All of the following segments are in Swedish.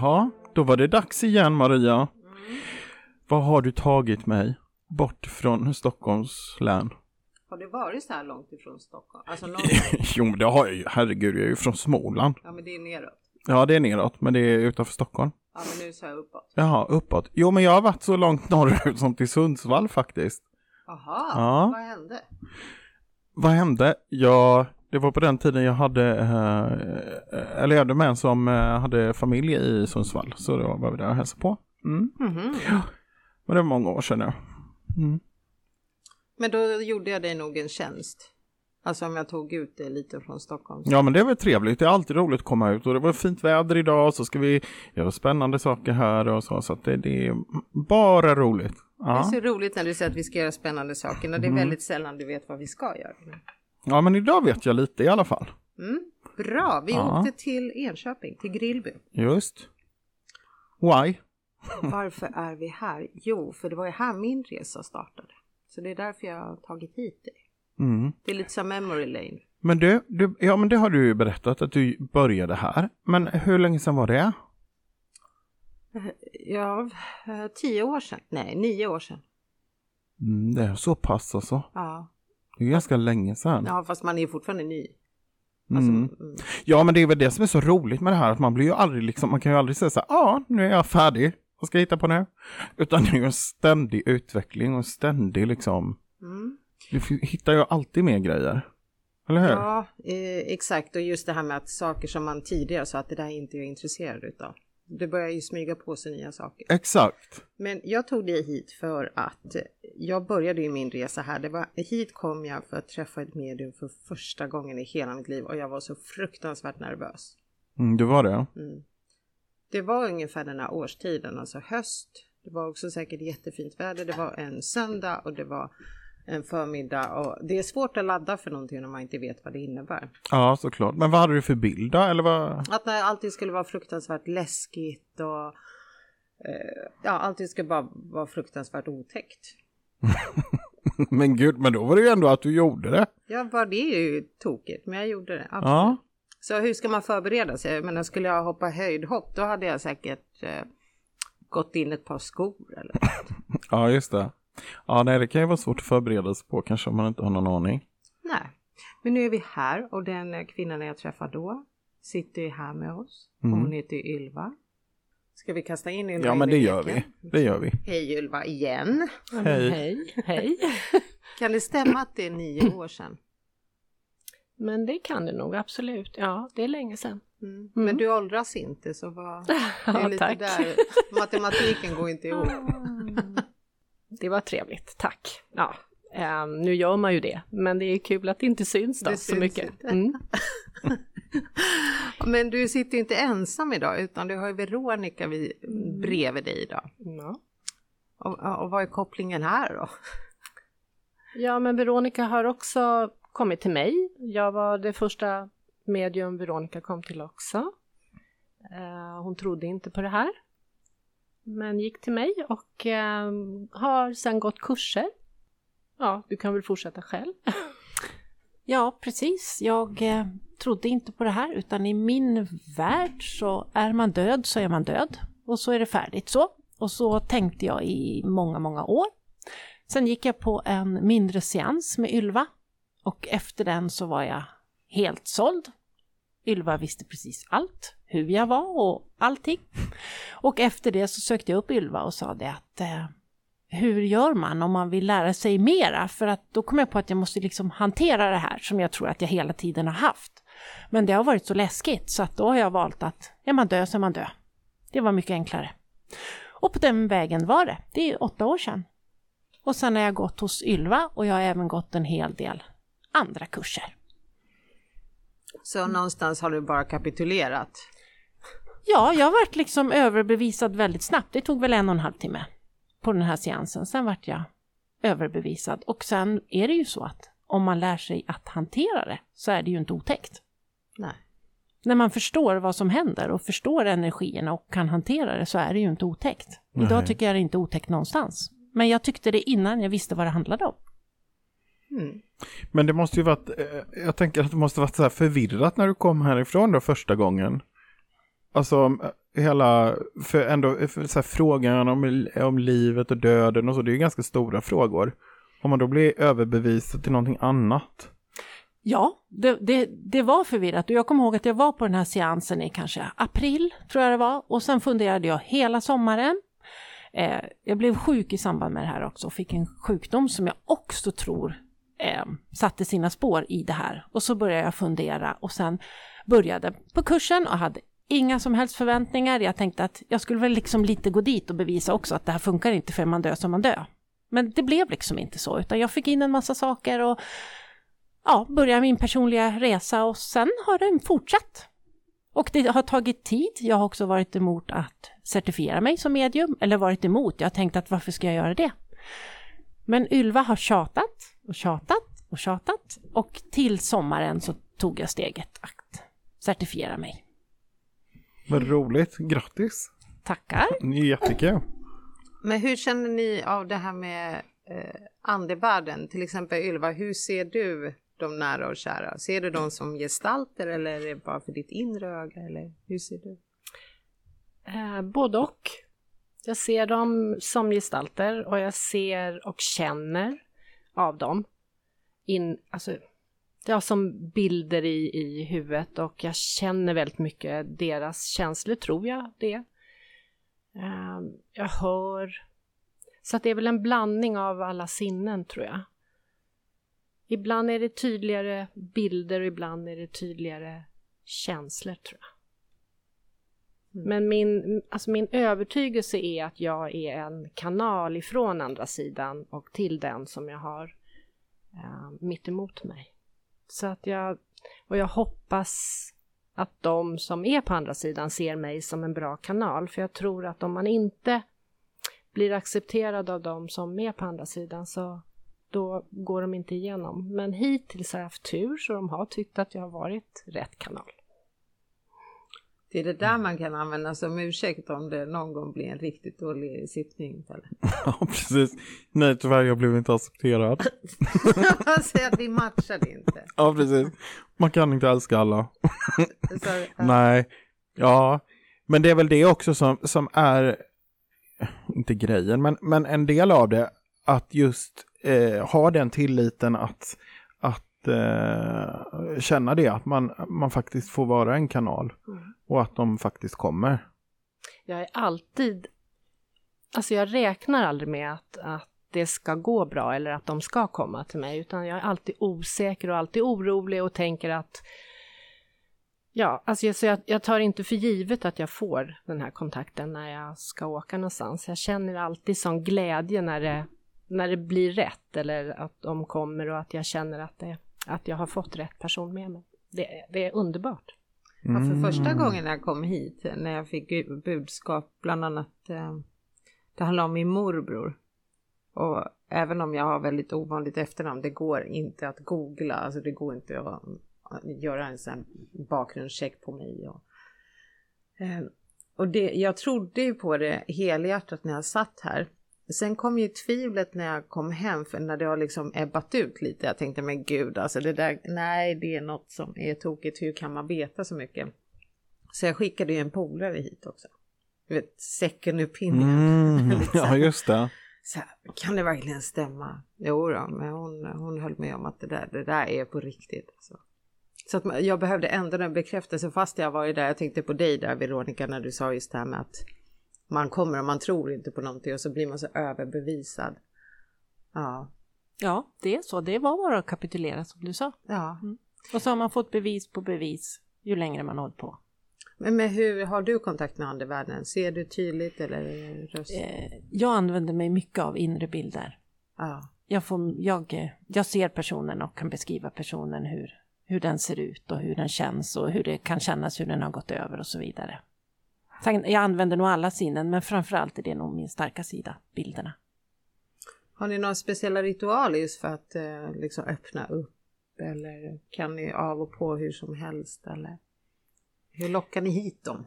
Jaha, då var det dags igen Maria. Vad har du tagit mig bort från Stockholms län? Har det varit så här långt ifrån Stockholm? Alltså långt... jo, men det har jag ju. Herregud, jag är ju från Småland. Ja, men det är neråt. Ja, det är neråt, men det är utanför Stockholm. Ja, men nu sa jag uppåt. Jaha, uppåt. Jo, men jag har varit så långt norrut som till Sundsvall faktiskt. Jaha, Ja. vad hände? Vad hände? Ja, det var på den tiden jag hade, eh, eller jag hade med en som eh, hade familj i Sundsvall. Så då var vi där och hälsade på. Mm. Mhm. Men det var många år sedan nu. Mm. Men då gjorde jag dig nog en tjänst. Alltså om jag tog ut det lite från Stockholm. Ja men det är väl trevligt, det är alltid roligt att komma ut och det var fint väder idag så ska vi göra spännande saker här och så så att det, det är bara roligt. Det är Ja. så roligt när du säger att vi ska göra spännande saker. Och det är Mm. väldigt sällan du vet vad vi ska göra. Ja men idag vet jag lite i alla fall. Mm. Bra, vi Ja. åkte till Enköping, till Grillby. Just. Why? Varför är vi här? Jo, för det var ju här min resa startade. Så det är därför jag har tagit hit dig. Mm. Det är lite som memory lane. Men du, du, ja men det har du ju berättat att du började här. Men hur länge sedan var det? Ja, eh, tio år sedan. Nej, nio år sedan. Mm, det är så pass alltså. Ja, Det är ganska länge sedan. ja fast man är fortfarande ny. Alltså, Mm. mm. Ja men det är väl det som är så roligt med det här att man blir ju aldrig liksom, man kan ju aldrig säga så här, ja nu är jag färdig, vad ska jag hitta på nu? Utan det är ju en ständig utveckling och ständig liksom, Mm. du hittar ju alltid mer grejer. Eller hur? Ja, eh, exakt. Och just det här med att saker som man tidigare sa att det där inte är jag intresserad utav. Det börjar ju smyga på sig nya saker. Exakt. Men jag tog dig hit för att jag började ju min resa här. Det var, hit kom jag för att träffa ett medium för första gången i hela mitt liv och jag var så fruktansvärt nervös. Mm, det var det. Mm. Det var ungefär den här årstiden, alltså höst. Det var också säkert jättefint väder. Det var en söndag och det var en förmiddag och det är svårt att ladda för någonting när man inte vet vad det innebär. Ja såklart. Men vad hade du för bild då? Eller vad? Att när allting skulle vara fruktansvärt läskigt och eh, ja, allting skulle bara vara fruktansvärt otäckt. men gud, men då var det ju ändå att du gjorde det. Ja, bara det är ju tokigt, men jag gjorde det. Absolut. Ja. Så hur ska man förbereda sig? Menar, skulle jag hoppa höjdhopp, då hade jag säkert eh, gått in ett par skor eller Ja, just det. Ja, nej, det kan ju vara svårt att förbereda sig på kanske om man inte har någon aning. Nej. Men nu är vi här och den kvinnan jag träffade då sitter ju här med oss. Och Mm. hon heter Ylva. Ska vi kasta in Ylva Ja, men det gör vi. Det gör vi. Hej Ylva igen. Hej. hej. Hej. Kan det stämma att det är nio år sedan? Men det kan det nog absolut. Ja, det är länge sedan. Mm. Men du åldras inte så vad... Det är Ja, tack. där, matematiken går inte ihop. Det var trevligt, tack. Ja, ehm, nu gör man ju det, men det är kul att det inte syns då Det så syns mycket. Mm. Men du sitter inte ensam idag utan du har ju Veronica vid, bredvid dig idag. Ja. Och, och vad är kopplingen här då? ja, men Veronica har också kommit till mig. Jag var det första medium Veronica kom till också. Eh, hon trodde inte på det här. Men gick till mig och eh, har sen gått kurser. Ja, du kan väl fortsätta själv. Ja, precis. Jag eh, trodde inte på det här utan i min värld så är man död så är man död och så är det färdigt så. Och så tänkte jag i många, många år. Sen gick jag på en mindre seans med Ylva och efter den så var jag helt såld. Ylva visste precis allt, hur jag var och allting. Och efter det så sökte jag upp Ylva och sa det att eh, hur gör man om man vill lära sig mera? För att då kom jag på att jag måste liksom hantera det här som jag tror att jag hela tiden har haft. Men det har varit så läskigt så att då har jag valt att är man död så är man död. Det var mycket enklare. Och på den vägen var det. Det är åtta år sedan. Och sen har jag gått hos Ylva och jag har även gått en hel del andra kurser. Så någonstans har du bara kapitulerat. Ja, jag varit liksom överbevisad väldigt snabbt. Det tog väl en och en halv timme på den här seansen. Sen vart jag överbevisad. Och sen är det ju så att om man lär sig att hantera det så är det ju inte otäckt. Nej. När man förstår vad som händer och förstår energierna och kan hantera det så är det ju inte otäckt. Idag Nej. tycker jag det är inte otäckt någonstans. Men jag tyckte det innan jag visste vad det handlade om. Mm. Men det måste ju varit, eh, jag tänker att det måste varit så här förvirrat när du kom härifrån då första gången. Alltså, eh, hela, för ändå, eh, för så här, frågan om, om livet och döden och så, det är ju ganska stora frågor. Om man då blir överbevisad till någonting annat. Ja, det, det, det var förvirrat och jag kommer ihåg att jag var på den här seansen i kanske april, tror jag det var, och sen funderade jag hela sommaren. Eh, jag blev sjuk i samband med det här också och fick en sjukdom som jag också tror eh, satte sina spår i det här. Och så började jag fundera och sen började på kursen och hade inga som helst förväntningar. Jag tänkte att jag skulle väl liksom lite gå dit och bevisa också att det här funkar inte för man dör som man dör. Men det blev liksom inte så, utan jag fick in en massa saker och ja, började min personliga resa och sen har den fortsatt. Och det har tagit tid. Jag har också varit emot att certifiera mig som medium, eller varit emot. Jag har tänkt att varför ska jag göra det? Men Ylva har tjatat och tjatat och tjatat och till sommaren så tog jag steget att certifiera mig. Vad roligt, grattis! Tackar! Jättekul! Men hur känner ni av det här med eh, andevärlden? Till exempel Ylva, hur ser du de nära och kära? Ser du dem som gestalter eller är det bara för ditt inre öga? Eller hur ser du? Eh, både och. Jag ser dem som gestalter och jag ser och känner av dem. In, alltså, har som bilder i, i huvudet och jag känner väldigt mycket deras känslor, tror jag det. Eh, jag hör. Så att det är väl en blandning av alla sinnen, tror jag. Ibland är det tydligare bilder och ibland är det tydligare känslor tror jag. Mm. Men min, alltså min övertygelse är att jag är en kanal ifrån andra sidan och till den som jag har eh, mitt emot mig. Så att jag, och jag hoppas att de som är på andra sidan ser mig som en bra kanal. För jag tror att om man inte blir accepterad av de som är på andra sidan så då går de inte igenom. Men hittills har jag haft tur så de har tyckt att jag har varit rätt kanal. Det är det där man kan använda som ursäkt om det någon gång blir en riktigt dålig sittning. ja, precis. Nej, tyvärr, jag blev inte accepterad. Säg att vi matchade inte. Ja, precis. Man kan inte älska alla. Så, ja. Nej, ja. Men det är väl det också som, som är, inte grejen, men, men en del av det, att just eh, ha den tilliten att, att eh, känna det, att man, man faktiskt får vara en kanal mm. och att de faktiskt kommer. Jag är alltid, alltså jag räknar aldrig med att, att det ska gå bra eller att de ska komma till mig, utan jag är alltid osäker och alltid orolig och tänker att Ja, alltså jag, så jag, jag, tar inte för givet att jag får den här kontakten när jag ska åka någonstans. Jag känner alltid sån glädje när det, när det blir rätt eller att de kommer och att jag känner att, det, att jag har fått rätt person med mig. Det, det är underbart. Mm. Ja, för första gången jag kom hit, när jag fick budskap, bland annat, eh, det handlar om min morbror. Och även om jag har väldigt ovanligt efternamn, det går inte att googla, alltså det går inte att, göra en sån bakgrundscheck på mig. Och, eh, och det, jag trodde ju på det helhjärtat när jag satt här. Sen kom ju tvivlet när jag kom hem, för när det har liksom ebbat ut lite. Jag tänkte, men gud, alltså det där, nej, det är något som är tokigt. Hur kan man veta så mycket? Så jag skickade ju en polare hit också. Du vet, second opinion. Mm, ja, just det. Så här, kan det verkligen stämma? Jo då, men hon, hon höll med om att det där, det där är på riktigt. Alltså. Så att jag behövde ändå en bekräftelse fast jag var ju där. Jag tänkte på dig där Veronica när du sa just det här med att man kommer och man tror inte på någonting och så blir man så överbevisad. Ja. Ja, det är så. Det var bara att kapitulera som du sa. Ja. Mm. Och så har man fått bevis på bevis ju längre man hållit på. Men, men hur har du kontakt med andevärlden? Ser du tydligt eller röst? Eh, jag använder mig mycket av inre bilder. Ja. Jag, får, jag, jag ser personen och kan beskriva personen hur, hur den ser ut och hur den känns och hur det kan kännas hur den har gått över och så vidare. Jag använder nog alla sinnen, men framförallt är det nog min starka sida, bilderna. Har ni några speciella ritualer just för att eh, liksom öppna upp? Eller kan ni av och på hur som helst? Eller hur lockar ni hit dem?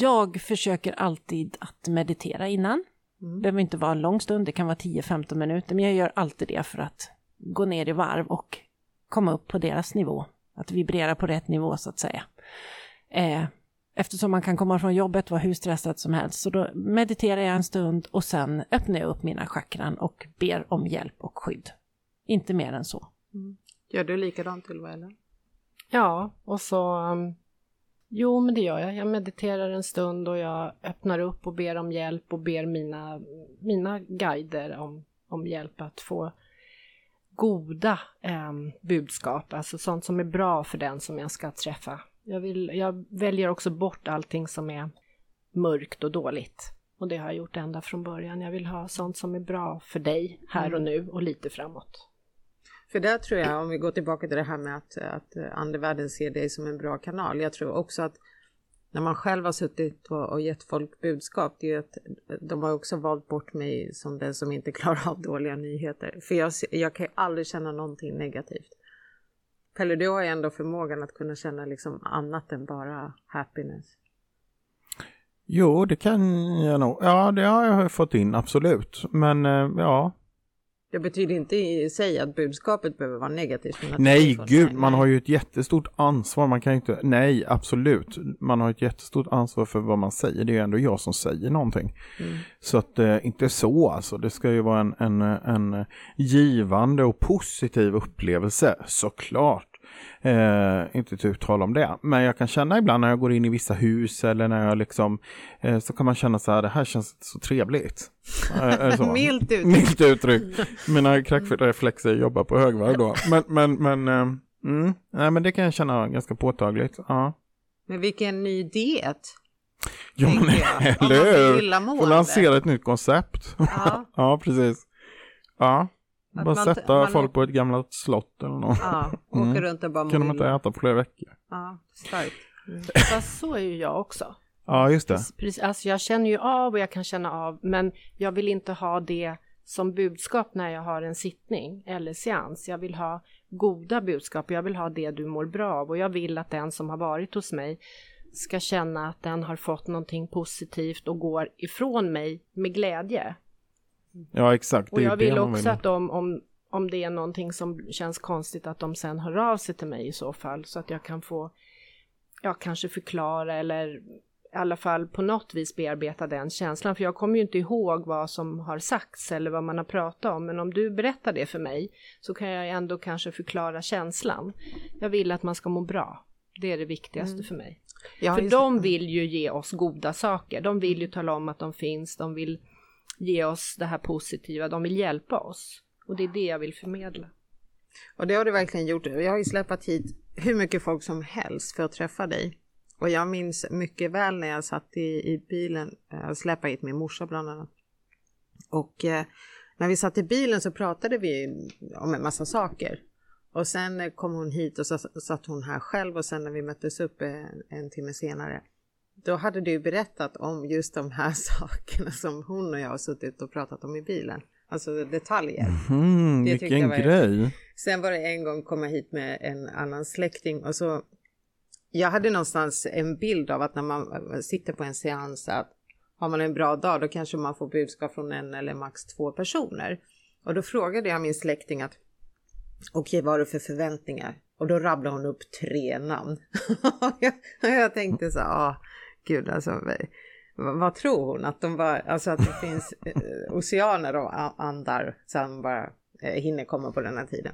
Jag försöker alltid att meditera innan. Mm. Det behöver inte vara en lång stund, det kan vara 10-15 minuter, men jag gör alltid det för att gå ner i varv och komma upp på deras nivå. Att vibrera på rätt nivå så att säga. Eh, Eftersom man kan komma från jobbet och vara hur stressad som helst. Så då mediterar jag en stund och sen öppnar jag upp mina chakran och ber om hjälp och skydd. Inte mer än så. Mm. Gör du likadant Ylva eller? Ja, och så um, Jo, men det gör jag. Jag mediterar en stund och jag öppnar upp och ber om hjälp och ber mina, mina guider om, om hjälp att få goda eh, budskap, alltså sånt som är bra för den som jag ska träffa. Jag, vill, jag väljer också bort allting som är mörkt och dåligt. Och det har jag gjort ända från början. Jag vill ha sånt som är bra för dig här och mm. nu och lite framåt. För där tror jag, om vi går tillbaka till det här med att, att andevärlden ser dig som en bra kanal. Jag tror också att när man själv har suttit och, och gett folk budskap, det är att de har också valt bort mig som den som inte klarar av dåliga nyheter. För jag, jag kan ju aldrig känna någonting negativt. Pelle, du har ju ändå förmågan att kunna känna liksom annat än bara happiness. Jo, det kan jag nog. Ja, det har jag fått in, absolut. Men eh, ja, det betyder inte i sig att budskapet behöver vara negativt. Nej, gud, man har ju ett jättestort ansvar. Man kan ju inte, nej, absolut. Man har ett jättestort ansvar för vad man säger. Det är ju ändå jag som säger någonting. Mm. Så att, eh, inte så alltså. Det ska ju vara en, en, en givande och positiv upplevelse, såklart. Eh, inte tu tal om det. Men jag kan känna ibland när jag går in i vissa hus eller när jag liksom eh, så kan man känna så här, det här känns så trevligt. Eh, Milt uttryck. Milt uttryck. Mina kräkfreflexer jobbar på högvarv då. Men, men, men, eh, mm, nej, men det kan jag känna ganska påtagligt. Ja. Men vilken ny diet. Ja, men eller hur? Får lansera ett nytt koncept. Ja, ja precis. Ja. Att bara man, sätta man, folk på ett gammalt slott eller något. Ja, åka mm. runt och bara Kunde man inte äta på flera veckor. Ja, starkt. Mm. Fast så är ju jag också. Ja, just det. Precis, alltså jag känner ju av och jag kan känna av, men jag vill inte ha det som budskap när jag har en sittning eller seans. Jag vill ha goda budskap, jag vill ha det du mår bra av och jag vill att den som har varit hos mig ska känna att den har fått någonting positivt och går ifrån mig med glädje. Ja, exakt. Och jag vill också att de, om, om det är någonting som känns konstigt, att de sen hör av sig till mig i så fall, så att jag kan få, ja, kanske förklara eller i alla fall på något vis bearbeta den känslan. För jag kommer ju inte ihåg vad som har sagts eller vad man har pratat om. Men om du berättar det för mig så kan jag ändå kanske förklara känslan. Jag vill att man ska må bra. Det är det viktigaste mm. för mig. Ja, för de vill ju ge oss goda saker. De vill ju tala om att de finns. De vill ge oss det här positiva, de vill hjälpa oss. Och det är det jag vill förmedla. Och det har du verkligen gjort. Jag har ju släpat hit hur mycket folk som helst för att träffa dig. Och jag minns mycket väl när jag satt i, i bilen, eh, jag släpade hit min morsa bland annat. Och eh, när vi satt i bilen så pratade vi om en massa saker. Och sen eh, kom hon hit och så satt hon här själv och sen när vi möttes upp en, en timme senare då hade du berättat om just de här sakerna som hon och jag har suttit och pratat om i bilen. Alltså detaljer. Mm, det vilken var... grej. Sen var det en gång komma hit med en annan släkting och så jag hade någonstans en bild av att när man sitter på en seans att har man en bra dag då kanske man får budskap från en eller max två personer. Och då frågade jag min släkting att okej, vad har du för förväntningar? Och då rabblade hon upp tre namn. jag, jag tänkte så, ah, gud alltså, vad tror hon? Att de bara, alltså att det finns eh, oceaner och andar som bara eh, hinner komma på den här tiden.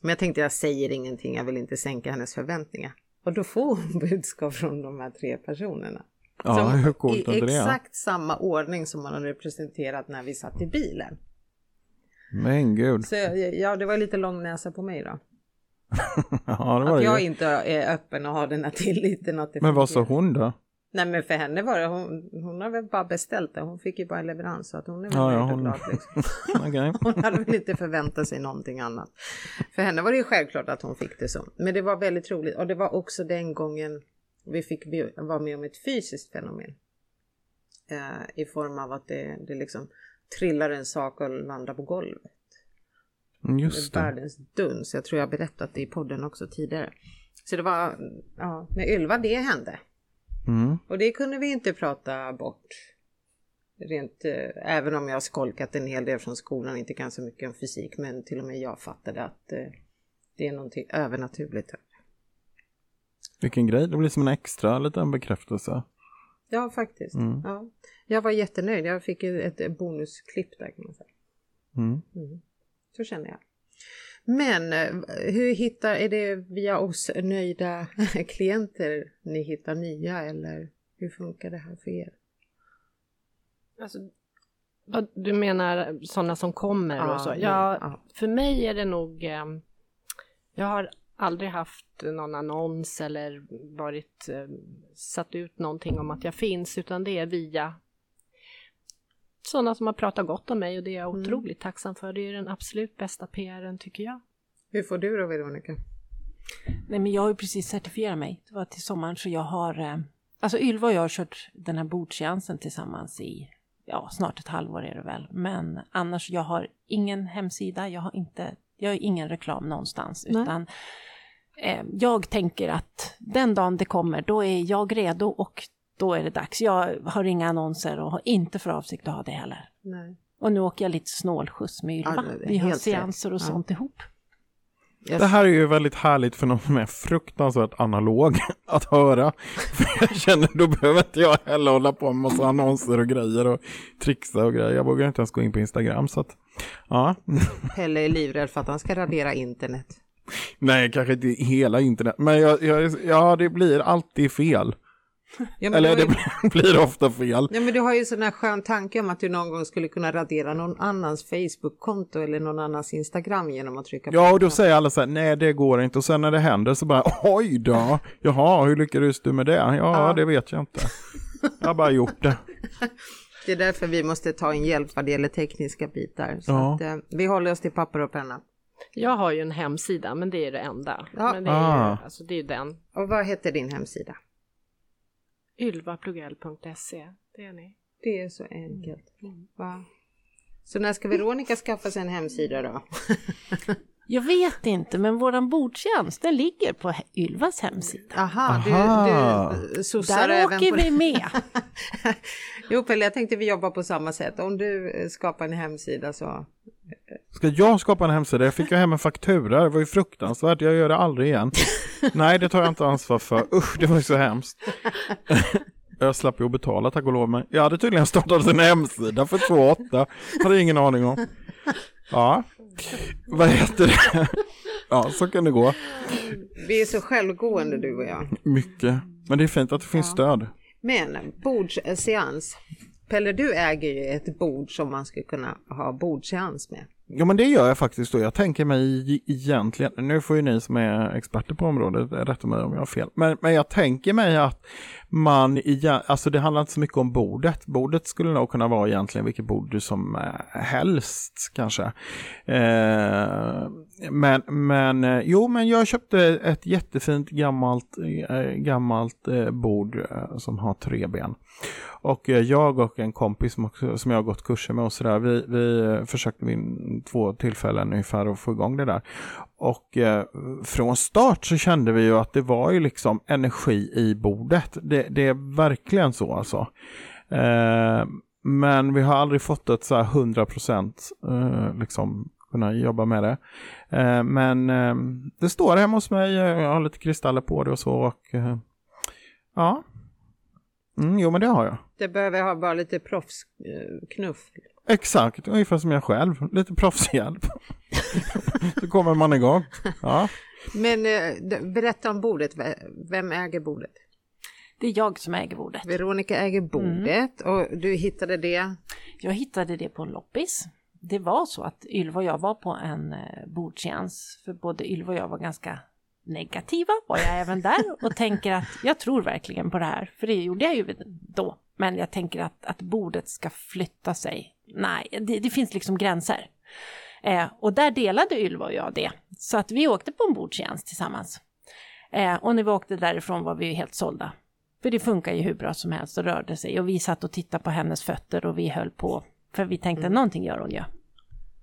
Men jag tänkte jag säger ingenting, jag vill inte sänka hennes förväntningar. Och då får hon budskap från de här tre personerna. Ja, som hur coolt I exakt samma ordning som man har representerat när vi satt i bilen. Men gud. Så ja, det var lite lång näsa på mig då. ja, det var att jag inte är öppen och har den här tilliten. Att det Men vad sa hon då? Nej men för henne var det, hon, hon har väl bara beställt det, hon fick ju bara leverans så att hon är väl ja, ja, hon... glad. Liksom. okay. Hon hade väl inte förväntat sig någonting annat. För henne var det ju självklart att hon fick det så. Men det var väldigt roligt och det var också den gången vi fick vara med om ett fysiskt fenomen. Eh, I form av att det, det liksom trillar en sak och landar på golvet. Mm, just det. Världens duns. Jag tror jag berättat det i podden också tidigare. Så det var, ja, med Ylva det hände. Mm. Och det kunde vi inte prata bort. Rent, eh, även om jag har skolkat en hel del från skolan, inte kan så mycket om fysik, men till och med jag fattade att eh, det är någonting övernaturligt. Vilken grej, det blir som en extra liten bekräftelse. Ja, faktiskt. Mm. Ja. Jag var jättenöjd. Jag fick ett bonusklipp där kan man säga. Mm. Så känner jag. Men eh, hur hittar, är det via oss nöjda klienter ni hittar nya eller hur funkar det här för er? Alltså, du menar sådana som kommer Ja, och så? ja, Ja, ja. för mig är det nog... Eh, jag har aldrig haft någon annons eller varit eh, satt ut någonting om att jag finns, utan det är via sådana som har pratat gott om mig och det är jag Mm. otroligt tacksam för. Det är den absolut bästa PRen tycker jag. Hur får du då Veronica? Nej, men jag har ju precis certifierat mig. Det var till sommaren så jag har... Eh, alltså Ylva och jag har kört den här bordseansen tillsammans i ja, snart ett halvår är det väl. Men annars, jag har ingen hemsida, jag har inte, jag har ingen reklam någonstans. Nej. Utan eh, jag tänker att den dagen det kommer, då är jag redo och då är det dags. Jag har inga annonser och har inte för avsikt att ha det heller. Nej. Och nu åker jag lite snålskjuts med Ylva. Ja, Vi har seanser och rätt. Ja. sånt ihop. Jag, Det här är ju väldigt härligt för någon som är fruktansvärt analog att höra. För jag känner, då behöver inte jag heller hålla på med massa annonser och grejer och trixa och grejer. Jag vågar inte ens gå in på Instagram så att, ja. Pelle är livrädd för att han ska radera internet. Nej, kanske inte hela internet, men jag, jag, ja, det blir alltid fel. Ja, men Eller det blir, blir ofta fel. ja, men du har ju sån här skön tanke om att du någon gång skulle kunna radera någon annans Facebook-konto eller någon annans Instagram genom att trycka på Ja, och då säger alla så här, nej det går inte. Och sen när det händer så bara, oj då, jaha, hur lyckades du med det? Ja, Ja. det vet jag inte. Jag har bara gjort det. Det är därför vi måste ta en hjälp vad det gäller tekniska bitar. Så Ja. att, eh, vi håller oss till papper och penna. Jag har ju en hemsida, men det är det enda. Ja. Men det är, Ah. ju, alltså, det är ju den. Och vad heter din hemsida? ylvaplugell.se, det är ni. Det är så enkelt. Va? Så när ska Veronica skaffa sig en hemsida då? Jag vet inte, men våran bordstjänst, den ligger på Ylvas hemsida. Aha, Aha. du, du sossar Där även åker på vi med. Jo Pelle, jag tänkte vi jobbar på samma sätt. Om du skapar en hemsida så... Ska jag skapa en hemsida? Jag fick ju hem en faktura, det var ju fruktansvärt, jag gör det aldrig igen. Nej, det tar jag inte ansvar för. Usch, det var ju så hemskt. Jag slapp ju att betala tack och lov, men jag hade tydligen startat en hemsida för 2,8. Hade ingen aning om. Ja, vad heter det? Ja, så kan det gå. Vi är så självgående du och jag. Mycket. Men det är fint att det finns stöd. Men bordsseans. Pelle, du äger ju ett bord som man skulle kunna ha bordseans med. Ja men det gör jag faktiskt då. Jag tänker mig egentligen, nu får ju ni som är experter på området rätta mig om jag har fel, men, men jag tänker mig att man, alltså det handlar inte så mycket om bordet. Bordet skulle nog kunna vara egentligen vilket bord du som eh, helst kanske. Eh, men, men eh, jo, men jag köpte ett jättefint gammalt, eh, gammalt eh, bord som har tre ben. Och jag och en kompis som, också, som jag har gått kurser med och sådär, vi, vi försökte vid två tillfällen ungefär att få igång det där. Och eh, från start så kände vi ju att det var ju liksom energi i bordet. Det, det är verkligen så alltså. Eh, men vi har aldrig fått ett så här 100 procent eh, liksom kunna jobba med det. Eh, men eh, det står hemma hos mig, eh, jag har lite kristaller på det och så och ja. Mm, jo men det har jag. Det behöver ha bara lite proffsknuff. Exakt, ungefär som jag själv. Lite proffshjälp. så kommer man igång. Ja. Men berätta om bordet. Vem äger bordet? Det är jag som äger bordet. Veronica äger bordet och du hittade det. Jag hittade det på en loppis. Det var så att Ylva och jag var på en eh, bordseans, för både Ylva och jag var ganska negativa, var jag även där, och tänker att jag tror verkligen på det här, för det gjorde jag ju då. Men jag tänker att, att bordet ska flytta sig. Nej, det, det finns liksom gränser. Eh, och där delade Ylva och jag det. Så att vi åkte på en bordseans tillsammans. Eh, och när vi åkte därifrån var vi helt sålda. För det funkar ju hur bra som helst och rörde sig. Och vi satt och tittade på hennes fötter och vi höll på. För vi tänkte Mm. någonting gör hon ju.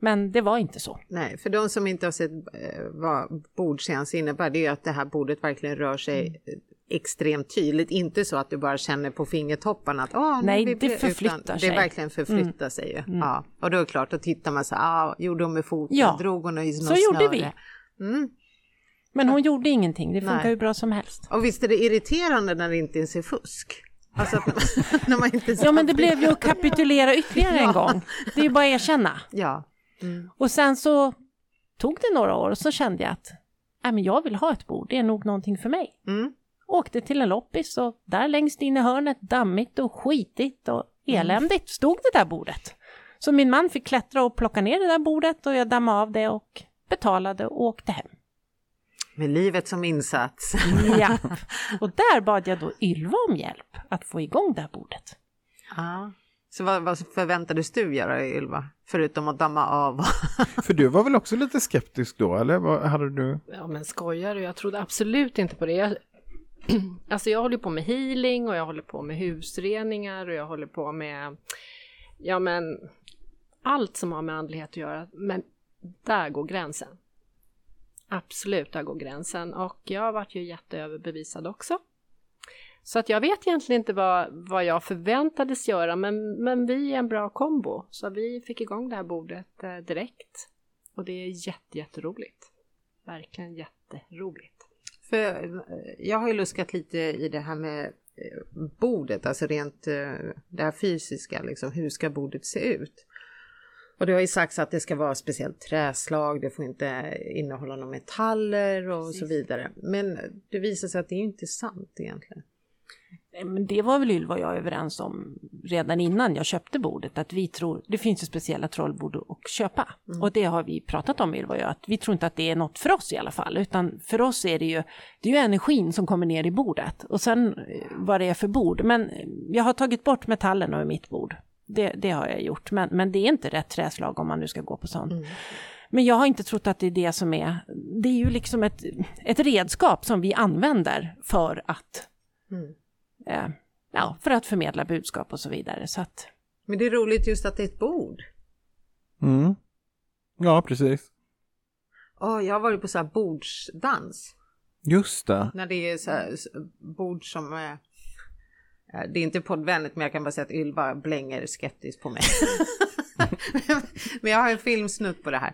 Men det var inte så. Nej, för de som inte har sett eh, vad bordseans innebär, det är ju att det här bordet verkligen rör sig Mm. extremt tydligt. Inte så att du bara känner på fingertopparna att ah, nu Nej, vi det blir-" förflyttar utan sig. Det verkligen förflyttar sig ju. Ja, och då är det klart, då tittar man så ah, gjorde hon med foten, Ja, drog hon i något så gjorde snöre? Mm. Men hon gjorde ingenting, det funkar Nej. hur bra som helst. Och visst är det irriterande när det inte ens är fusk? Alltså när man inte ja men det blev ju att kapitulera ytterligare ja. en gång. Det är ju bara att erkänna. Ja. Mm. Och sen så tog det några år och så kände jag att Nej, men jag vill ha ett bord, det är nog någonting för mig. Mm. Åkte till en loppis och där längst in i hörnet, dammigt och skitigt och eländigt, stod det där bordet. Så min man fick klättra och plocka ner det där bordet och jag dammade av det och betalade och åkte hem. Med livet som insats. ja, och där bad jag då Ylva om hjälp att få igång det här bordet. Ja. Så vad, vad förväntades du göra Ylva? Förutom att damma av? För du var väl också lite skeptisk då, eller vad hade du? Ja men skojar du? Jag trodde absolut inte på det. Jag, alltså jag håller på med healing och jag håller på med husreningar och jag håller på med, ja men allt som har med andlighet att göra. Men där går gränsen. Absolut, där går gränsen och jag varit ju jätteöverbevisad också. Så att jag vet egentligen inte vad, vad jag förväntades göra men, men vi är en bra kombo. Så vi fick igång det här bordet eh, direkt. Och det är jätte, jätteroligt. Verkligen jätteroligt. För eh, jag har ju luskat lite i det här med eh, bordet, alltså rent eh, det här fysiska, liksom, hur ska bordet se ut? Och det har ju sagts att det ska vara speciellt träslag, det får inte innehålla några metaller och Precis. så vidare. Men det visar sig att det är inte sant egentligen. Men det var väl Ylva och jag överens om redan innan jag köpte bordet, att vi tror, det finns ju speciella trollbord att köpa. Mm. Och det har vi pratat om Ylva och jag, att vi tror inte att det är något för oss i alla fall, utan för oss är det ju, det är ju energin som kommer ner i bordet. Och sen eh, vad det är för bord, men jag har tagit bort metallen ur mitt bord. Det, det har jag gjort, men, men det är inte rätt träslag om man nu ska gå på sånt. Mm. Men jag har inte trott att det är det som är, det är ju liksom ett, ett redskap som vi använder för att mm eh, ja, för att förmedla budskap och så vidare. Så att... Men det är roligt just att det är ett bord. Mm. Ja, precis. Oh, jag har varit på så här bordsdans. Just det. När det är så här bord som är det är inte poddvänligt men jag kan bara säga att Ylva blänger skeptiskt på mig. men jag har en filmsnutt på det här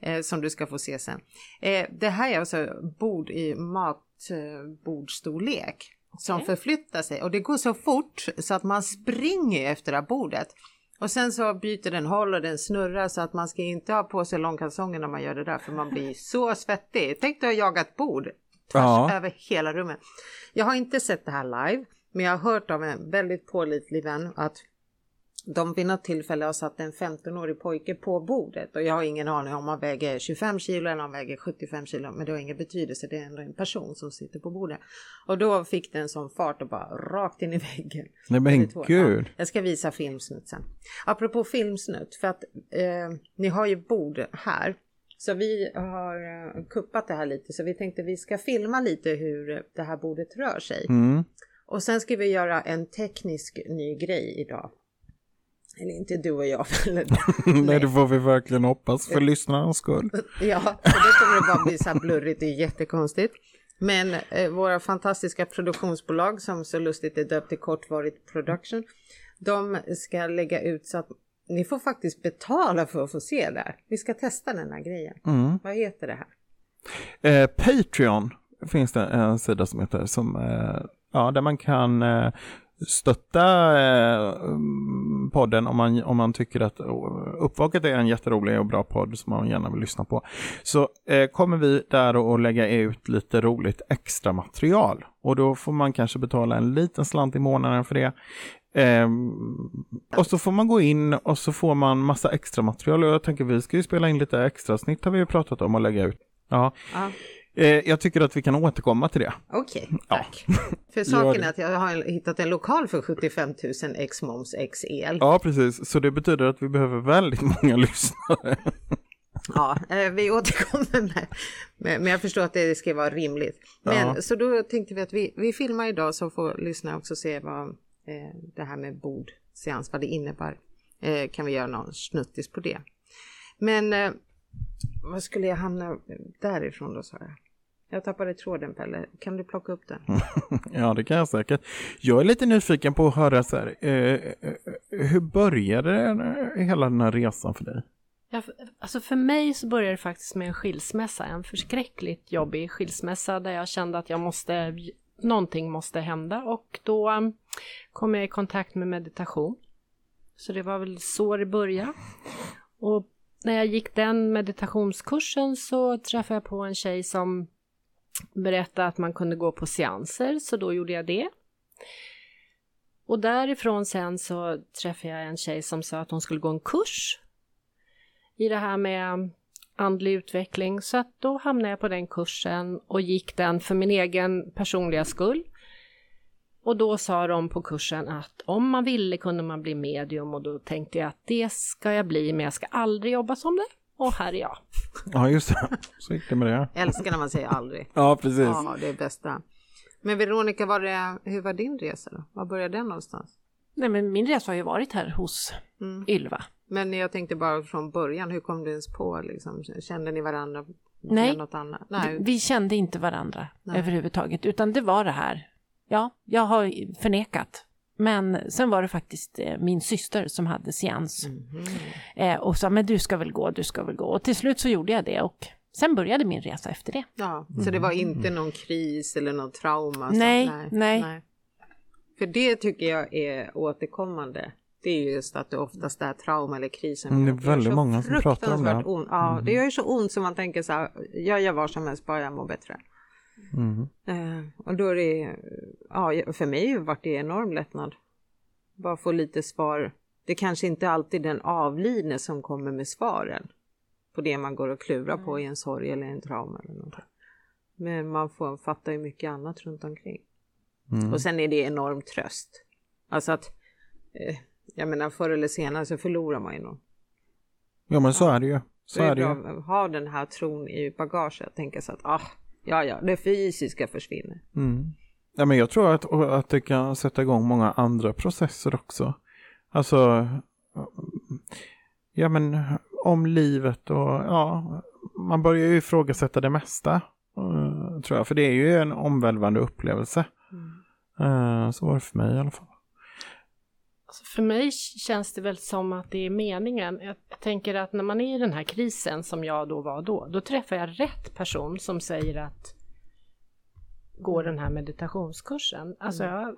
eh, som du ska få se sen. Eh, det här är alltså bord i matbordstorlek som okay. förflyttar sig och det går så fort så att man springer efter det här bordet. Och sen så byter den håll och den snurrar så att man ska inte ha på sig långkalsonger när man gör det där för man blir så svettig. Tänk dig att jaga ett bord tvärs ja. över hela rummet. Jag har inte sett det här live men jag har hört av en väldigt pålitlig vän att de vid något tillfälle har satt en 15-årig pojke på bordet och jag har ingen aning om han väger 25 kilo eller om han väger 75 kilo men det har ingen betydelse, det är ändå en person som sitter på bordet. Och då fick det en sån fart och bara rakt in i väggen. Nej men gud! Ja, jag ska visa filmsnutt sen. Apropå filmsnutt, för att eh, ni har ju bord här. Så vi har eh, kuppat det här lite så vi tänkte vi ska filma lite hur det här bordet rör sig. Mm. Och sen ska vi göra en teknisk ny grej idag. Eller inte du och jag. nej. det får vi verkligen hoppas för lyssnarnas skull. ja, för då kommer det bara bli så här blurrigt, det är jättekonstigt. Men eh, våra fantastiska produktionsbolag som så lustigt är döpt till Kortvarigt Production. De ska lägga ut så att ni får faktiskt betala för att få se det här. Vi ska testa den här grejen. Mm. Vad heter det här? Eh, Patreon finns det en sida som heter som eh, ja, där man kan eh, stötta eh, podden om man, om man tycker att oh, Uppvaket är en jätterolig och bra podd som man gärna vill lyssna på. Så eh, kommer vi där att lägga ut lite roligt extra material och då får man kanske betala en liten slant i månaden för det. Eh, och så får man gå in och så får man massa extra material och jag tänker vi ska ju spela in lite extra snitt har vi ju pratat om att lägga ut. Ja. Ah. Eh, jag tycker att vi kan återkomma till det. Okej, okay, tack. Ja. För saken är att jag har hittat en lokal för 75 000 x moms x el. Ja, precis. Så det betyder att vi behöver väldigt många lyssnare. Ja, eh, vi återkommer med, men jag förstår att det ska vara rimligt. Men ja. så då tänkte vi att vi, vi filmar idag så får lyssnarna också se vad eh, det här med bordseans, vad det innebär. Eh, kan vi göra någon snuttis på det. Men vad skulle jag hamna därifrån då sa jag? Jag tappade tråden Pelle, kan du plocka upp den? ja det kan jag säkert. Jag är lite nyfiken på att höra så här, eh, eh hur började hela den här resan för dig? Ja, alltså för mig så började det faktiskt med en skilsmässa, en förskräckligt jobbig skilsmässa där jag kände att jag måste, någonting måste hända och då um, kom jag i kontakt med meditation. Så det var väl så det började. Och när jag gick den meditationskursen så träffade jag på en tjej som berättade att man kunde gå på seanser, så då gjorde jag det. Och därifrån sen så träffade jag en tjej som sa att hon skulle gå en kurs i det här med andlig utveckling. Så att då hamnade jag på den kursen och gick den för min egen personliga skull. Och då sa de på kursen att om man ville kunde man bli medium och då tänkte jag att det ska jag bli men jag ska aldrig jobba som det. Och här är jag. Ja just det, så gick det med det. Älskar när man säger aldrig. Ja precis. Ja, det är bästa. Men Veronica, var det, hur var din resa då? Var började den någonstans? Nej men min resa har ju varit här hos mm. Ylva. Men jag tänkte bara från början, hur kom du ens på liksom? Kände ni varandra? Nej, något annat? Nej. vi kände inte varandra Nej. överhuvudtaget utan det var det här. Ja, jag har förnekat. Men sen var det faktiskt eh, min syster som hade seans. Mm -hmm. och sa, men du ska väl gå, du ska väl gå. Och till slut så gjorde jag det och sen började min resa efter det. Ja, så det var inte någon kris eller någon trauma? Nej, nej, nej. nej. För det tycker jag är återkommande. Det är just att det oftast är trauma eller krisen. Mm, det är väldigt många som pratar om det. Ont. Ja, mm. det gör ju så ont som man tänker så här, jag gör vad som helst bara jag mår bättre. Mm. Uh, och då är det, ja, för mig har det enorm lättnad. Bara få lite svar. Det kanske inte alltid den avlidne som kommer med svaren på det man går och klurar på i en sorg eller en trauma eller någonting. Men man får fatta ju mycket annat runt omkring. Mm. Och sen är det enorm tröst. Alltså att, eh, jag menar förr eller senare så förlorar man ju någon. Ja men så är det ju. Så är det ju. Ha den här tron i bagaget, tänka så att ah, ja ja, det fysiska försvinner. Mm. Ja men jag tror att, att det kan sätta igång många andra processer också. Alltså, ja men om livet och ja, man börjar ju ifrågasätta det mesta. Uh, tror jag, för det är ju en omvälvande upplevelse. Uh, så var det för mig i alla fall. Alltså för mig känns det väl som att det är meningen. Jag tänker att när man är i den här krisen som jag då var då, då träffar jag rätt person som säger att gå den här meditationskursen. Alltså mm. jag,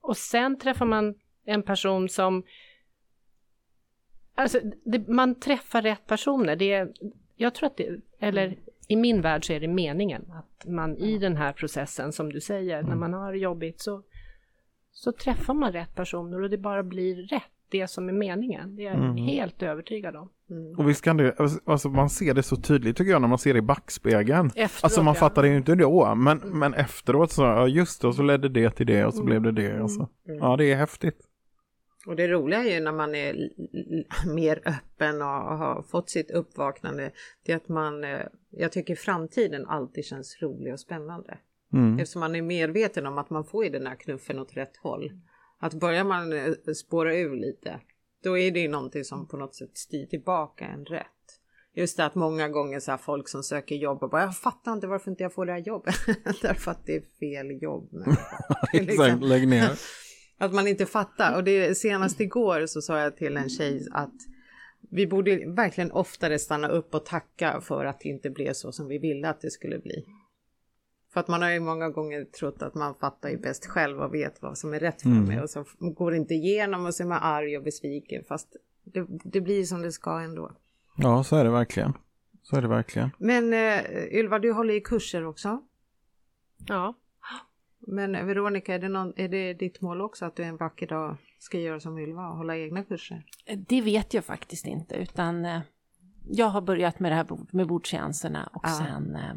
och sen träffar man en person som Alltså, det, man träffar rätt personer. Det är, jag tror att det, eller i min värld så är det meningen att man i den här processen som du säger, när man har jobbigt så, så träffar man rätt personer och det bara blir rätt, det som är meningen. Det är jag mm. helt övertygad om. Mm. Och visst kan det, alltså man ser det så tydligt tycker jag när man ser det i backspegeln. Efteråt, alltså man ja. fattar det ju inte då, men, mm. men efteråt så, ja just det, och så ledde det till det och så blev det det. Och så. Mm. Ja, det är häftigt. Och det roliga är ju när man är mer öppen och har fått sitt uppvaknande, det är att man, eh, jag tycker framtiden alltid känns rolig och spännande. Mm. Eftersom man är medveten om att man får ju den här knuffen åt rätt håll. Att börjar man eh, spåra ur lite, då är det ju någonting som på något sätt styr tillbaka en rätt. Just det att många gånger så här folk som söker jobb och bara jag fattar inte varför inte jag får det här jobbet. Därför att det är fel jobb. Exakt, lägg ner. Att man inte fattar. Och det, senast igår så sa jag till en tjej att vi borde verkligen oftare stanna upp och tacka för att det inte blev så som vi ville att det skulle bli. För att man har ju många gånger trott att man fattar ju bäst själv och vet vad som är rätt för mm. mig och så går det inte igenom och så är man arg och besviken fast det, det blir som det ska ändå. Ja, så är det verkligen. Så är det verkligen. Men uh, Ylva, du håller i kurser också? Ja. Men Veronica, är det, någon, är det ditt mål också att du en vacker dag ska göra som Ylva och hålla egna kurser? Det vet jag faktiskt inte utan eh, jag har börjat med det här med bordseanserna och ja. sen eh,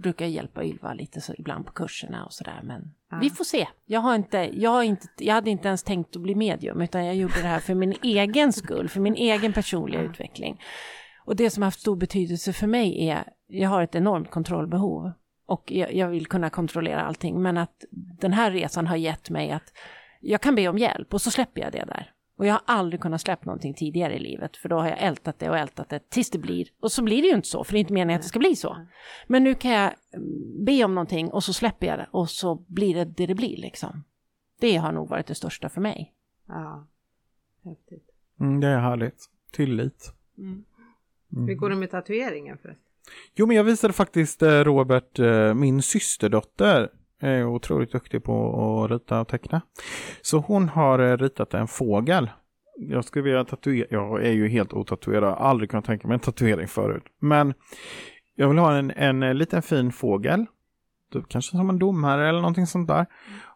brukar jag hjälpa Ylva lite så ibland på kurserna och sådär men ja. vi får se. Jag har inte, jag har inte, jag hade inte ens tänkt att bli medium utan jag gjorde det här för min egen skull, för min egen personliga ja. utveckling. Och det som har haft stor betydelse för mig är, jag har ett enormt kontrollbehov och jag, jag, vill kunna kontrollera allting. Men att den här resan har gett mig att jag kan be om hjälp och så släpper jag det där. Och jag har aldrig kunnat släppa någonting tidigare i livet för då har jag ältat det och ältat det tills det blir, och så blir det ju inte så för det är inte meningen att det ska bli så. Men nu kan jag mm, be om någonting och så släpper jag det och så blir det det det blir liksom. Det har nog varit det största för mig. Ja, häftigt. Mm, det är härligt. Tillit. Mm. Hur går det med tatueringen förresten? Jo, men jag visade faktiskt eh, Robert, eh, min systerdotter, är otroligt duktig på att rita och teckna. Så hon har eh, ritat en fågel. Jag skulle vilja tatuera, jag är ju helt otatuerad, aldrig kunnat tänka mig en tatuering förut. Men jag vill ha en, en eh, liten fin fågel, typ kanske som en domare eller någonting sånt där.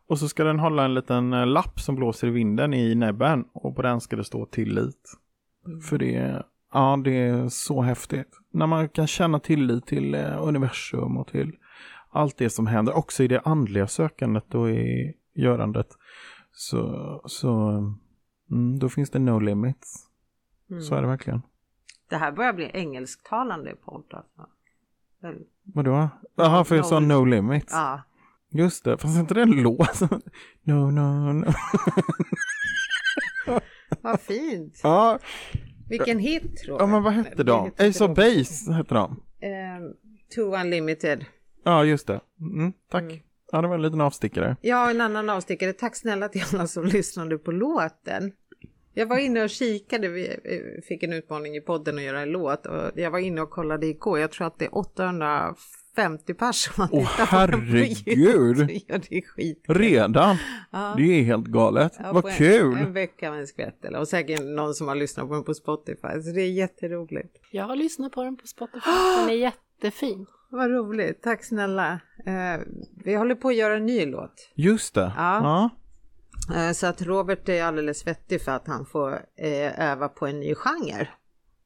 Och så ska den hålla en liten lapp som blåser i vinden i näbben och på den ska det stå tillit. Mm. För det, ja, det är så häftigt. När man kan känna tillit till universum och till allt det som händer, också i det andliga sökandet och i görandet, så, så mm, då finns det no limits. Mm. Så är det verkligen. Det här börjar bli engelsktalande podd alltså. Vadå? Jaha, för jag sa no limits. Ja. Just det, fast inte det en låt? no, no, no. vad fint. Ja. Vilken hit tror jag. Ja, men vad hette de? Ace of Base hette de. Um, Too Unlimited. Ja, just det. Mm, tack. Mm. Ja, det var en liten avstickare. Ja, en annan avstickare. Tack snälla till alla som lyssnade på låten. Jag var inne och kikade, vi fick en utmaning i podden att göra en låt och jag var inne och kollade igår. Jag tror att det är 850 personer som har tittat på den på YouTube. Ja, det är skit. Redan? Ja. Det är helt galet. Ja, Vad kul! En, en vecka med en skvätt eller och säkert någon som har lyssnat på den på Spotify. Så det är jätteroligt. Jag har lyssnat på den på Spotify. Den är jättefin. Vad roligt, tack snälla. Eh, vi håller på att göra en ny låt. Just det. Ja. ja. Eh, så att Robert är alldeles svettig för att han får eh, öva på en ny genre.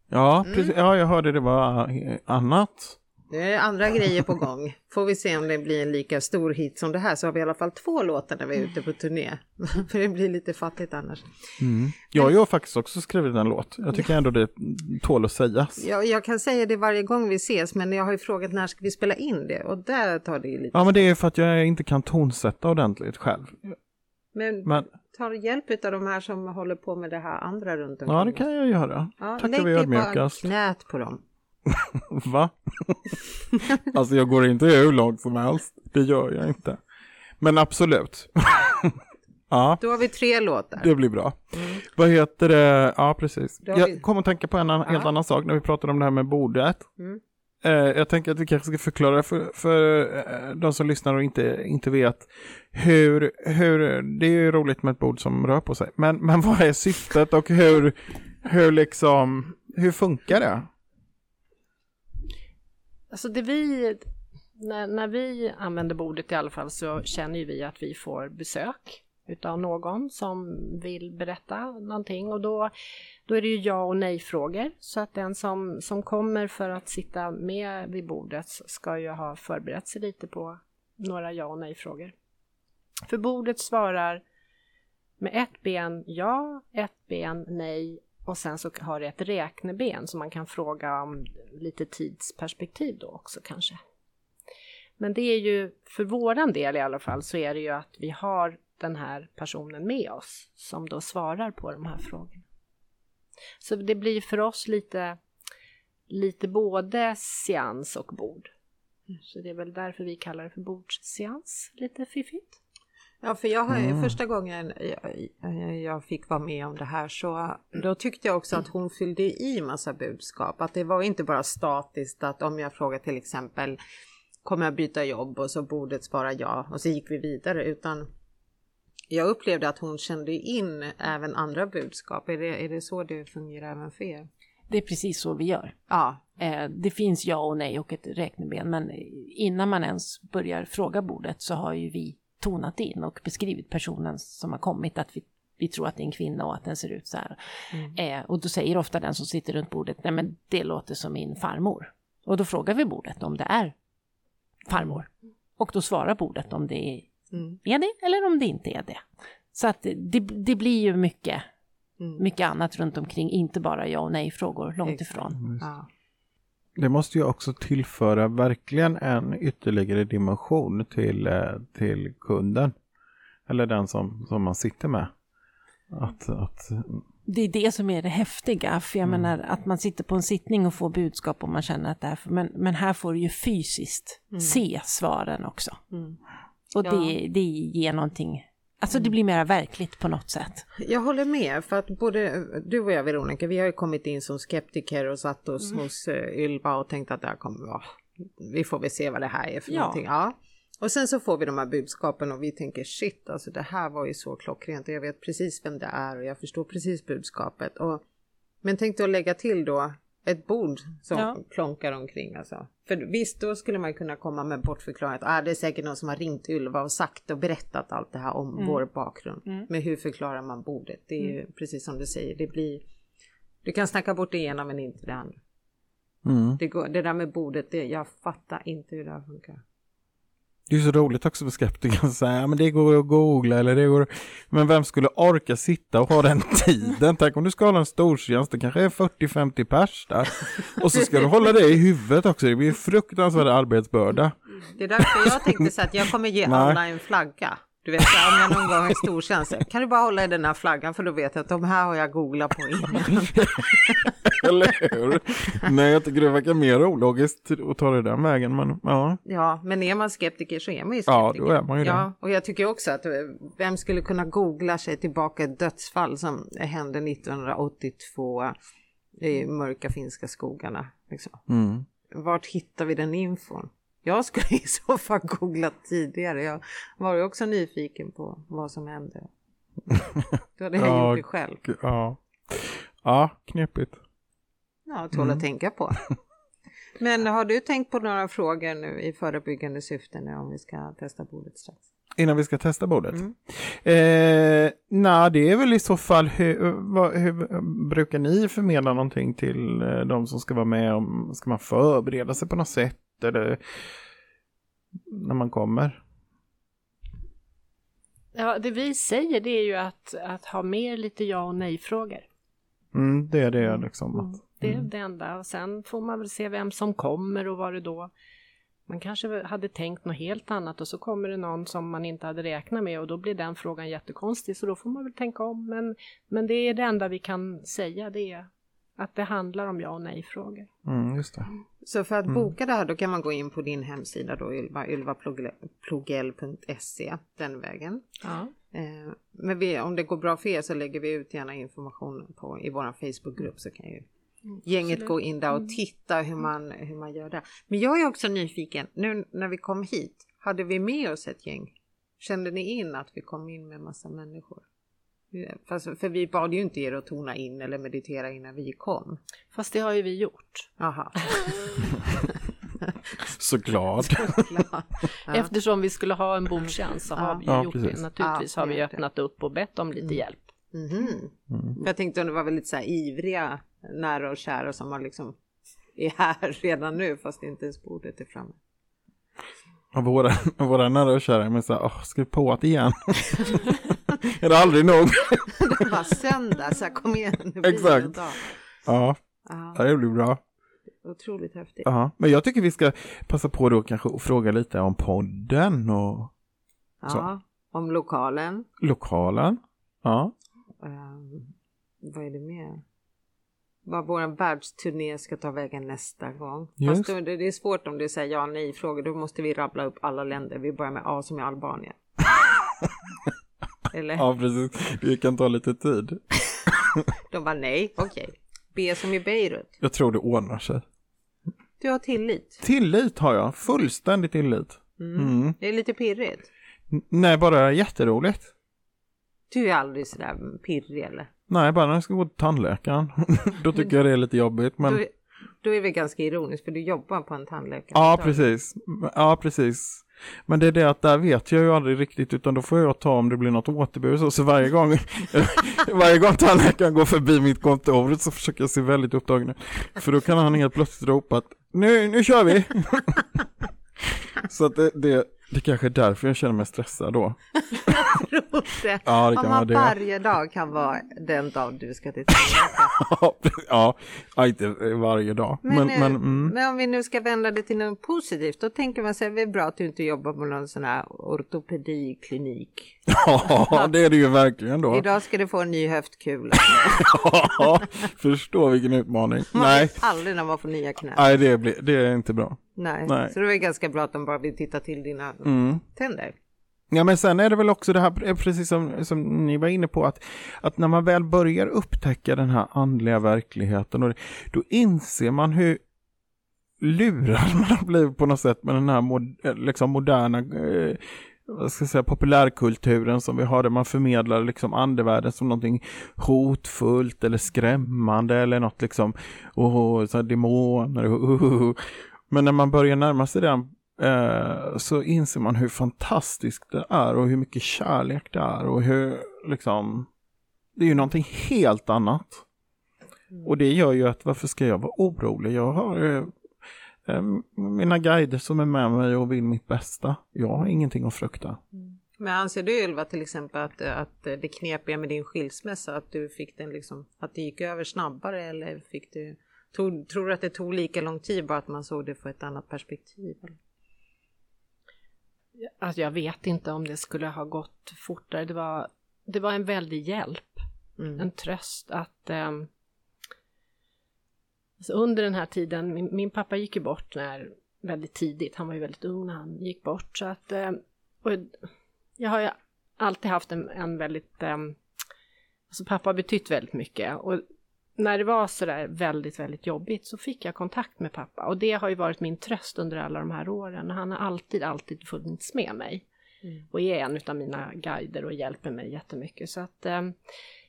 Ja, mm. precis. ja jag hörde det var eh, annat. Det är andra grejer på gång. Får vi se om det blir en lika stor hit som det här så har vi i alla fall två låtar när vi är ute på turné. För det blir lite fattigt annars. Mm. Jag har faktiskt också skrivit en låt. Jag tycker ändå det tål att sägas. Ja, jag kan säga det varje gång vi ses men jag har ju frågat när ska vi spela in det och där tar det ju lite. Ja men det är för att jag inte kan tonsätta ordentligt själv. Men, men... tar hjälp av de här som håller på med det här andra runt omkring. Ja det kan jag göra. Ja, Tackar vi ödmjukast. Lägg knät på dem. Va? alltså jag går inte hur långt som helst. Det gör jag inte. Men absolut. ja. Då har vi tre låtar. Det blir bra. Mm. Vad heter det? Ja, precis. Jag kom att tänka på en ja. helt annan sak när vi pratade om det här med bordet. Mm. Eh, jag tänker att vi kanske ska förklara för, för eh, de som lyssnar och inte, inte vet hur, hur, det är ju roligt med ett bord som rör på sig, men, men vad är syftet och hur, hur liksom, hur funkar det? Alltså det vi, när, när vi använder bordet i alla fall så känner ju vi att vi får besök utav någon som vill berätta någonting och då, då är det ju ja och nej frågor så att den som, som kommer för att sitta med vid bordet ska ju ha förberett sig lite på några ja och nej frågor. För bordet svarar med ett ben ja, ett ben nej och sen så har det ett räkneben som man kan fråga om lite tidsperspektiv då också kanske. Men det är ju, för våran del i alla fall, så är det ju att vi har den här personen med oss som då svarar på de här frågorna. Så det blir för oss lite, lite både seans och bord. Så det är väl därför vi kallar det för bordsseans, lite fiffigt. Ja, för jag har mm. första gången jag, jag, fick vara med om det här så då tyckte jag också att hon fyllde i massa budskap. Att det var inte bara statiskt att om jag frågar till exempel kommer jag byta jobb och så bordet svara ja och så gick vi vidare utan jag upplevde att hon kände in även andra budskap. Är det, är det så det fungerar även för er? Det är precis så vi gör. Ja. Eh, det finns ja och nej och ett räkneben men innan man ens börjar fråga bordet så har ju vi tonat in och beskrivit personen som har kommit, att vi, vi tror att det är en kvinna och att den ser ut så här. Mm. Eh, och då säger ofta den som sitter runt bordet, nej men det låter som min farmor. Och då frågar vi bordet om det är farmor. Och då svarar bordet om det är, mm. är det eller om det inte är det. Så att det, det blir ju mycket, mm. mycket annat runt omkring, inte bara ja och nej frågor, långt ifrån. Ja. Det måste ju också tillföra verkligen en ytterligare dimension till, eh, till kunden. Eller den som, som man sitter med. Att, att... Det är det som är det häftiga, för jag mm. menar att man sitter på en sittning och får budskap och man känner att det är, men, men här får du ju fysiskt mm. se svaren också. Mm. Och ja. det, det ger någonting Alltså det blir mer verkligt på något sätt. Jag håller med för att både du och jag Veronica, vi har ju kommit in som skeptiker och satt oss mm. hos uh, Ylva och tänkt att det här kommer vara, vi får väl se vad det här är för ja. någonting. Ja. Och sen så får vi de här budskapen och vi tänker shit, alltså det här var ju så klockrent och jag vet precis vem det är och jag förstår precis budskapet. Och, men tänk då lägga till då ett bord som ja. klonkar omkring alltså. För visst, då skulle man kunna komma med bortförklaring att ah, det är säkert någon som har ringt Ylva och sagt och berättat allt det här om mm. vår bakgrund. Mm. Men hur förklarar man bordet? Det är mm. ju precis som du säger, det blir... Du kan snacka bort det ena men inte det andra. Mm. Det, går, det där med bordet, det, jag fattar inte hur det här funkar. Det är så roligt också för skeptiker att säga, men det går att googla eller det går Men vem skulle orka sitta och ha den tiden? Tänk om du ska hålla en stortjänst, det kanske är 40-50 pers där. Och så ska du hålla det i huvudet också, det blir fruktansvärd arbetsbörda. Det är därför jag tänkte så att jag kommer ge alla en flagga. Du vet, om jag någon gång har stortjänst, kan du bara hålla i den här flaggan för då vet jag att de här har jag googlat på innan. Eller hur? Nej, jag tycker det verkar mer ologiskt att ta det den vägen, men ja. Ja, men är man skeptiker så är man ju skeptiker. Ja, då är man ju det. Ja, och jag tycker också att eh, vem skulle kunna googla sig tillbaka ett dödsfall som hände 1982 i mörka finska skogarna. Liksom. Mm. Vart hittar vi den infon? Jag skulle i så fall googlat tidigare. Jag var ju också nyfiken på vad som hände. Då hade jag ja, gjort det själv. Ja, ja knepigt. Ja, tål mm. att tänka på. Men har du tänkt på några frågor nu i förebyggande syfte nu om vi ska testa bordet strax? Innan vi ska testa bordet? Mm. Eh, Nej, det är väl i så fall hur, vad, hur, brukar ni förmedla någonting till eh, de som ska vara med? Om, ska man förbereda sig på något sätt? Eller när man kommer? Ja, det vi säger det är ju att, att ha med lite ja och nej-frågor. Mm, det är det liksom. Mm, det är det enda. Och sen får man väl se vem som kommer och vad det då man kanske hade tänkt något helt annat och så kommer det någon som man inte hade räknat med och då blir den frågan jättekonstig så då får man väl tänka om. Men, men det är det enda vi kan säga det är att det handlar om ja och nej-frågor. Mm, just det. Så för att mm. boka det här då kan man gå in på din hemsida då Ylva, ylvaplogell.se den vägen. Ja. Eh, men vi, om det går bra för er så lägger vi ut gärna information på, i vår Facebookgrupp så kan ju mm, gänget absolut. gå in där och mm. titta hur man, hur man gör det. Men jag är också nyfiken, nu när vi kom hit, hade vi med oss ett gäng? Kände ni in att vi kom in med massa människor? Fast, för vi bad ju inte er att tona in eller meditera innan vi kom. Fast det har ju vi gjort. Aha. Såklart. Eftersom vi skulle ha en bordtjänst så har vi ja, gjort precis. det. Naturligtvis ja, har vi öppnat upp och bett om lite mm. hjälp. Mm -hmm. mm. Jag tänkte om det var väldigt så här ivriga nära och kära som har liksom är här redan nu fast inte ens bordet är framme. Och våra, våra nära och kära är så här, åh, ska vi på det igen? är det aldrig nog? det var söndag, så kom igen, nu Exakt. Ja, ja, det blir bra. Otroligt häftigt. Ja, men jag tycker vi ska passa på då kanske att fråga lite om podden och Ja, så. om lokalen. Lokalen, ja. Um, vad är det mer? vad vår världsturné ska ta vägen nästa gång. Fast då, det är svårt om det säger ja nej frågor. Då måste vi rabbla upp alla länder. Vi börjar med A som i Albanien. Eller? Ja, precis. Det kan ta lite tid. De var nej, okej. Okay. B som i Beirut. Jag tror det ordnar sig. Du har tillit? Tillit har jag. Fullständig tillit. Mm. Mm. Det är lite pirrigt. N nej, bara jätteroligt. Du är aldrig sådär pirrig eller? Nej, bara när jag ska gå till tandläkaren. då tycker jag det är lite jobbigt. Men... Då, då är det ganska ironiskt för du jobbar på en tandläkare. Ja, precis. Ja, precis. Men det är det att där vet jag ju aldrig riktigt utan då får jag ta om det blir något återbud så, så varje gång varje gång tandläkaren går förbi mitt kontor så försöker jag se väldigt upptagen För då kan han helt plötsligt ropa att nu, nu kör vi! så att det, det, det kanske är därför jag känner mig stressad då. jag tror det. Ja, det kan Om man varje dag kan vara den dag du ska till ja, ja, inte varje dag. Men, men, men, mm. men, om vi nu ska vända det till något positivt, då tänker man sig, det är bra att du inte jobbar på någon sån här ortopediklinik. Ja, det är det ju verkligen då. Idag ska du få en ny höftkula. ja, förstå vilken utmaning. Man Nej. vet aldrig när man får nya knän. Nej, det, blir, det är inte bra. Nej. Nej. så det är ganska bra att de bara vill titta till dina mm. tänder. Ja men sen är det väl också det här, precis som, som ni var inne på, att, att när man väl börjar upptäcka den här andliga verkligheten, och då inser man hur lurad man har blivit på något sätt med den här mod, liksom moderna eh, vad ska jag säga, populärkulturen som vi har där man förmedlar liksom andevärlden som någonting hotfullt eller skrämmande eller något liksom, oh, så demoner, oh, oh. Men när man börjar närma sig den eh, så inser man hur fantastiskt det är och hur mycket kärlek det är och hur liksom, det är ju någonting helt annat. Och det gör ju att varför ska jag vara orolig? Jag har mina guider som är med mig och vill mitt bästa. Jag har ingenting att frukta. Mm. Men anser du Ylva till exempel att, att det knepiga med din skilsmässa, att du fick den liksom, att det gick över snabbare eller fick du, tog, tror du att det tog lika lång tid bara att man såg det från ett annat perspektiv? Alltså jag vet inte om det skulle ha gått fortare. Det var, det var en väldig hjälp, mm. en tröst att um, Alltså under den här tiden, min, min, pappa gick ju bort när, väldigt tidigt, han var ju väldigt ung när han gick bort. Så att, eh, och jag har ju alltid haft en, en väldigt, eh, alltså pappa har betytt väldigt mycket. Och när det var sådär väldigt, väldigt jobbigt så fick jag kontakt med pappa. Och det har ju varit min tröst under alla de här åren. Han har alltid, alltid funnits med mig. Mm. Och är en av mina guider och hjälper mig jättemycket. Så att eh,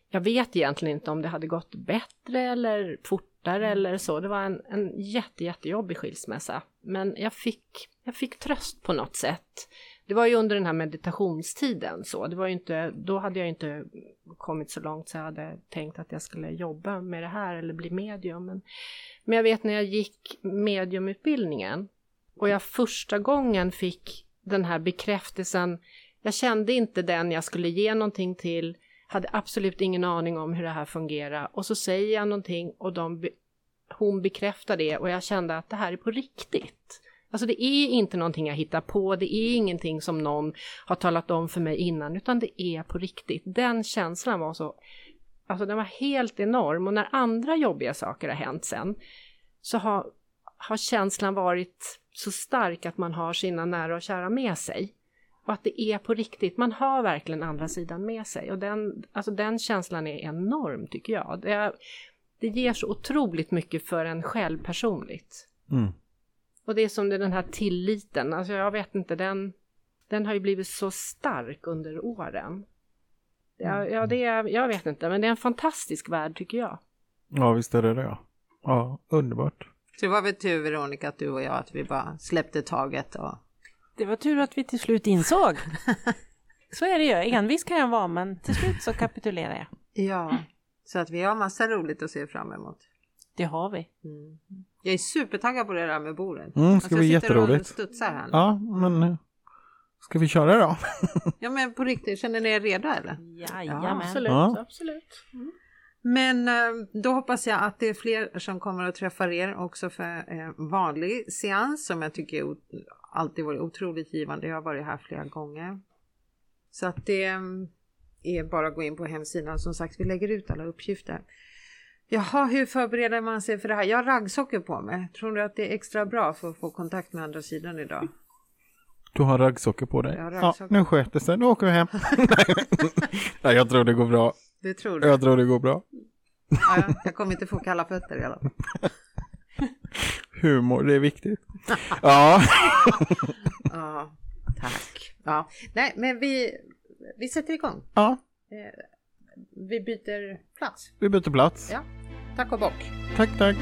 jag vet egentligen inte om det hade gått bättre eller fortare mm. eller så. Det var en, en jätte, jättejobbig skilsmässa. Men jag fick, jag fick tröst på något sätt. Det var ju under den här meditationstiden så. Det var ju inte, då hade jag inte kommit så långt så jag hade tänkt att jag skulle jobba med det här eller bli medium. Men, men jag vet när jag gick mediumutbildningen och jag första gången fick den här bekräftelsen. Jag kände inte den jag skulle ge någonting till hade absolut ingen aning om hur det här fungerar och så säger jag någonting och de, hon bekräftar det och jag kände att det här är på riktigt. Alltså det är inte någonting jag hittar på, det är ingenting som någon har talat om för mig innan, utan det är på riktigt. Den känslan var så, alltså den var helt enorm och när andra jobbiga saker har hänt sen så har, har känslan varit så stark att man har sina nära och kära med sig. Och att det är på riktigt, man har verkligen andra sidan med sig. Och den, alltså den känslan är enorm tycker jag. Det, det ger så otroligt mycket för en själv personligt. Mm. Och det är som den här tilliten, alltså jag vet inte, den, den har ju blivit så stark under åren. Ja, ja det är, jag vet inte, men det är en fantastisk värld tycker jag. Ja, visst är det det. Ja, underbart. Så det var väl tur Veronica att du och jag, att vi bara släppte taget och det var tur att vi till slut insåg. Så är det ju, envis kan jag vara men till slut så kapitulerar jag. Ja, så att vi har massa roligt att se fram emot. Det har vi. Mm. Jag är supertaggad på det där med bordet. Mm, ska alltså, bli jätteroligt. studsar här. Ja, men ska vi köra då? ja, men på riktigt, känner ni er redo eller? Jajamän. Ja, absolut, ja. absolut. Mm. Men eh, då hoppas jag att det är fler som kommer att träffa er också för vanlig seans som jag tycker alltid varit otroligt givande. Jag har varit här flera gånger. Så att det mm, är bara att gå in på hemsidan. Som sagt, vi lägger ut alla uppgifter. Jaha, hur förbereder man sig för det här? Jag har raggsockor på mig. Tror du att det är extra bra för att få kontakt med andra sidan idag? Du har raggsockor på dig? Ja, nu sköter det sig. Nu åker vi hem. Nej, jag tror det går bra. Du tror det? Jag tror det går bra. Ja, jag kommer inte få kalla fötter i alla fall. Humor, det är viktigt. ja. ja, tack. Ja, nej, men vi, vi sätter igång. Ja. Eh, vi byter plats. Vi byter plats. Ja. Tack och bock. Tack, tack.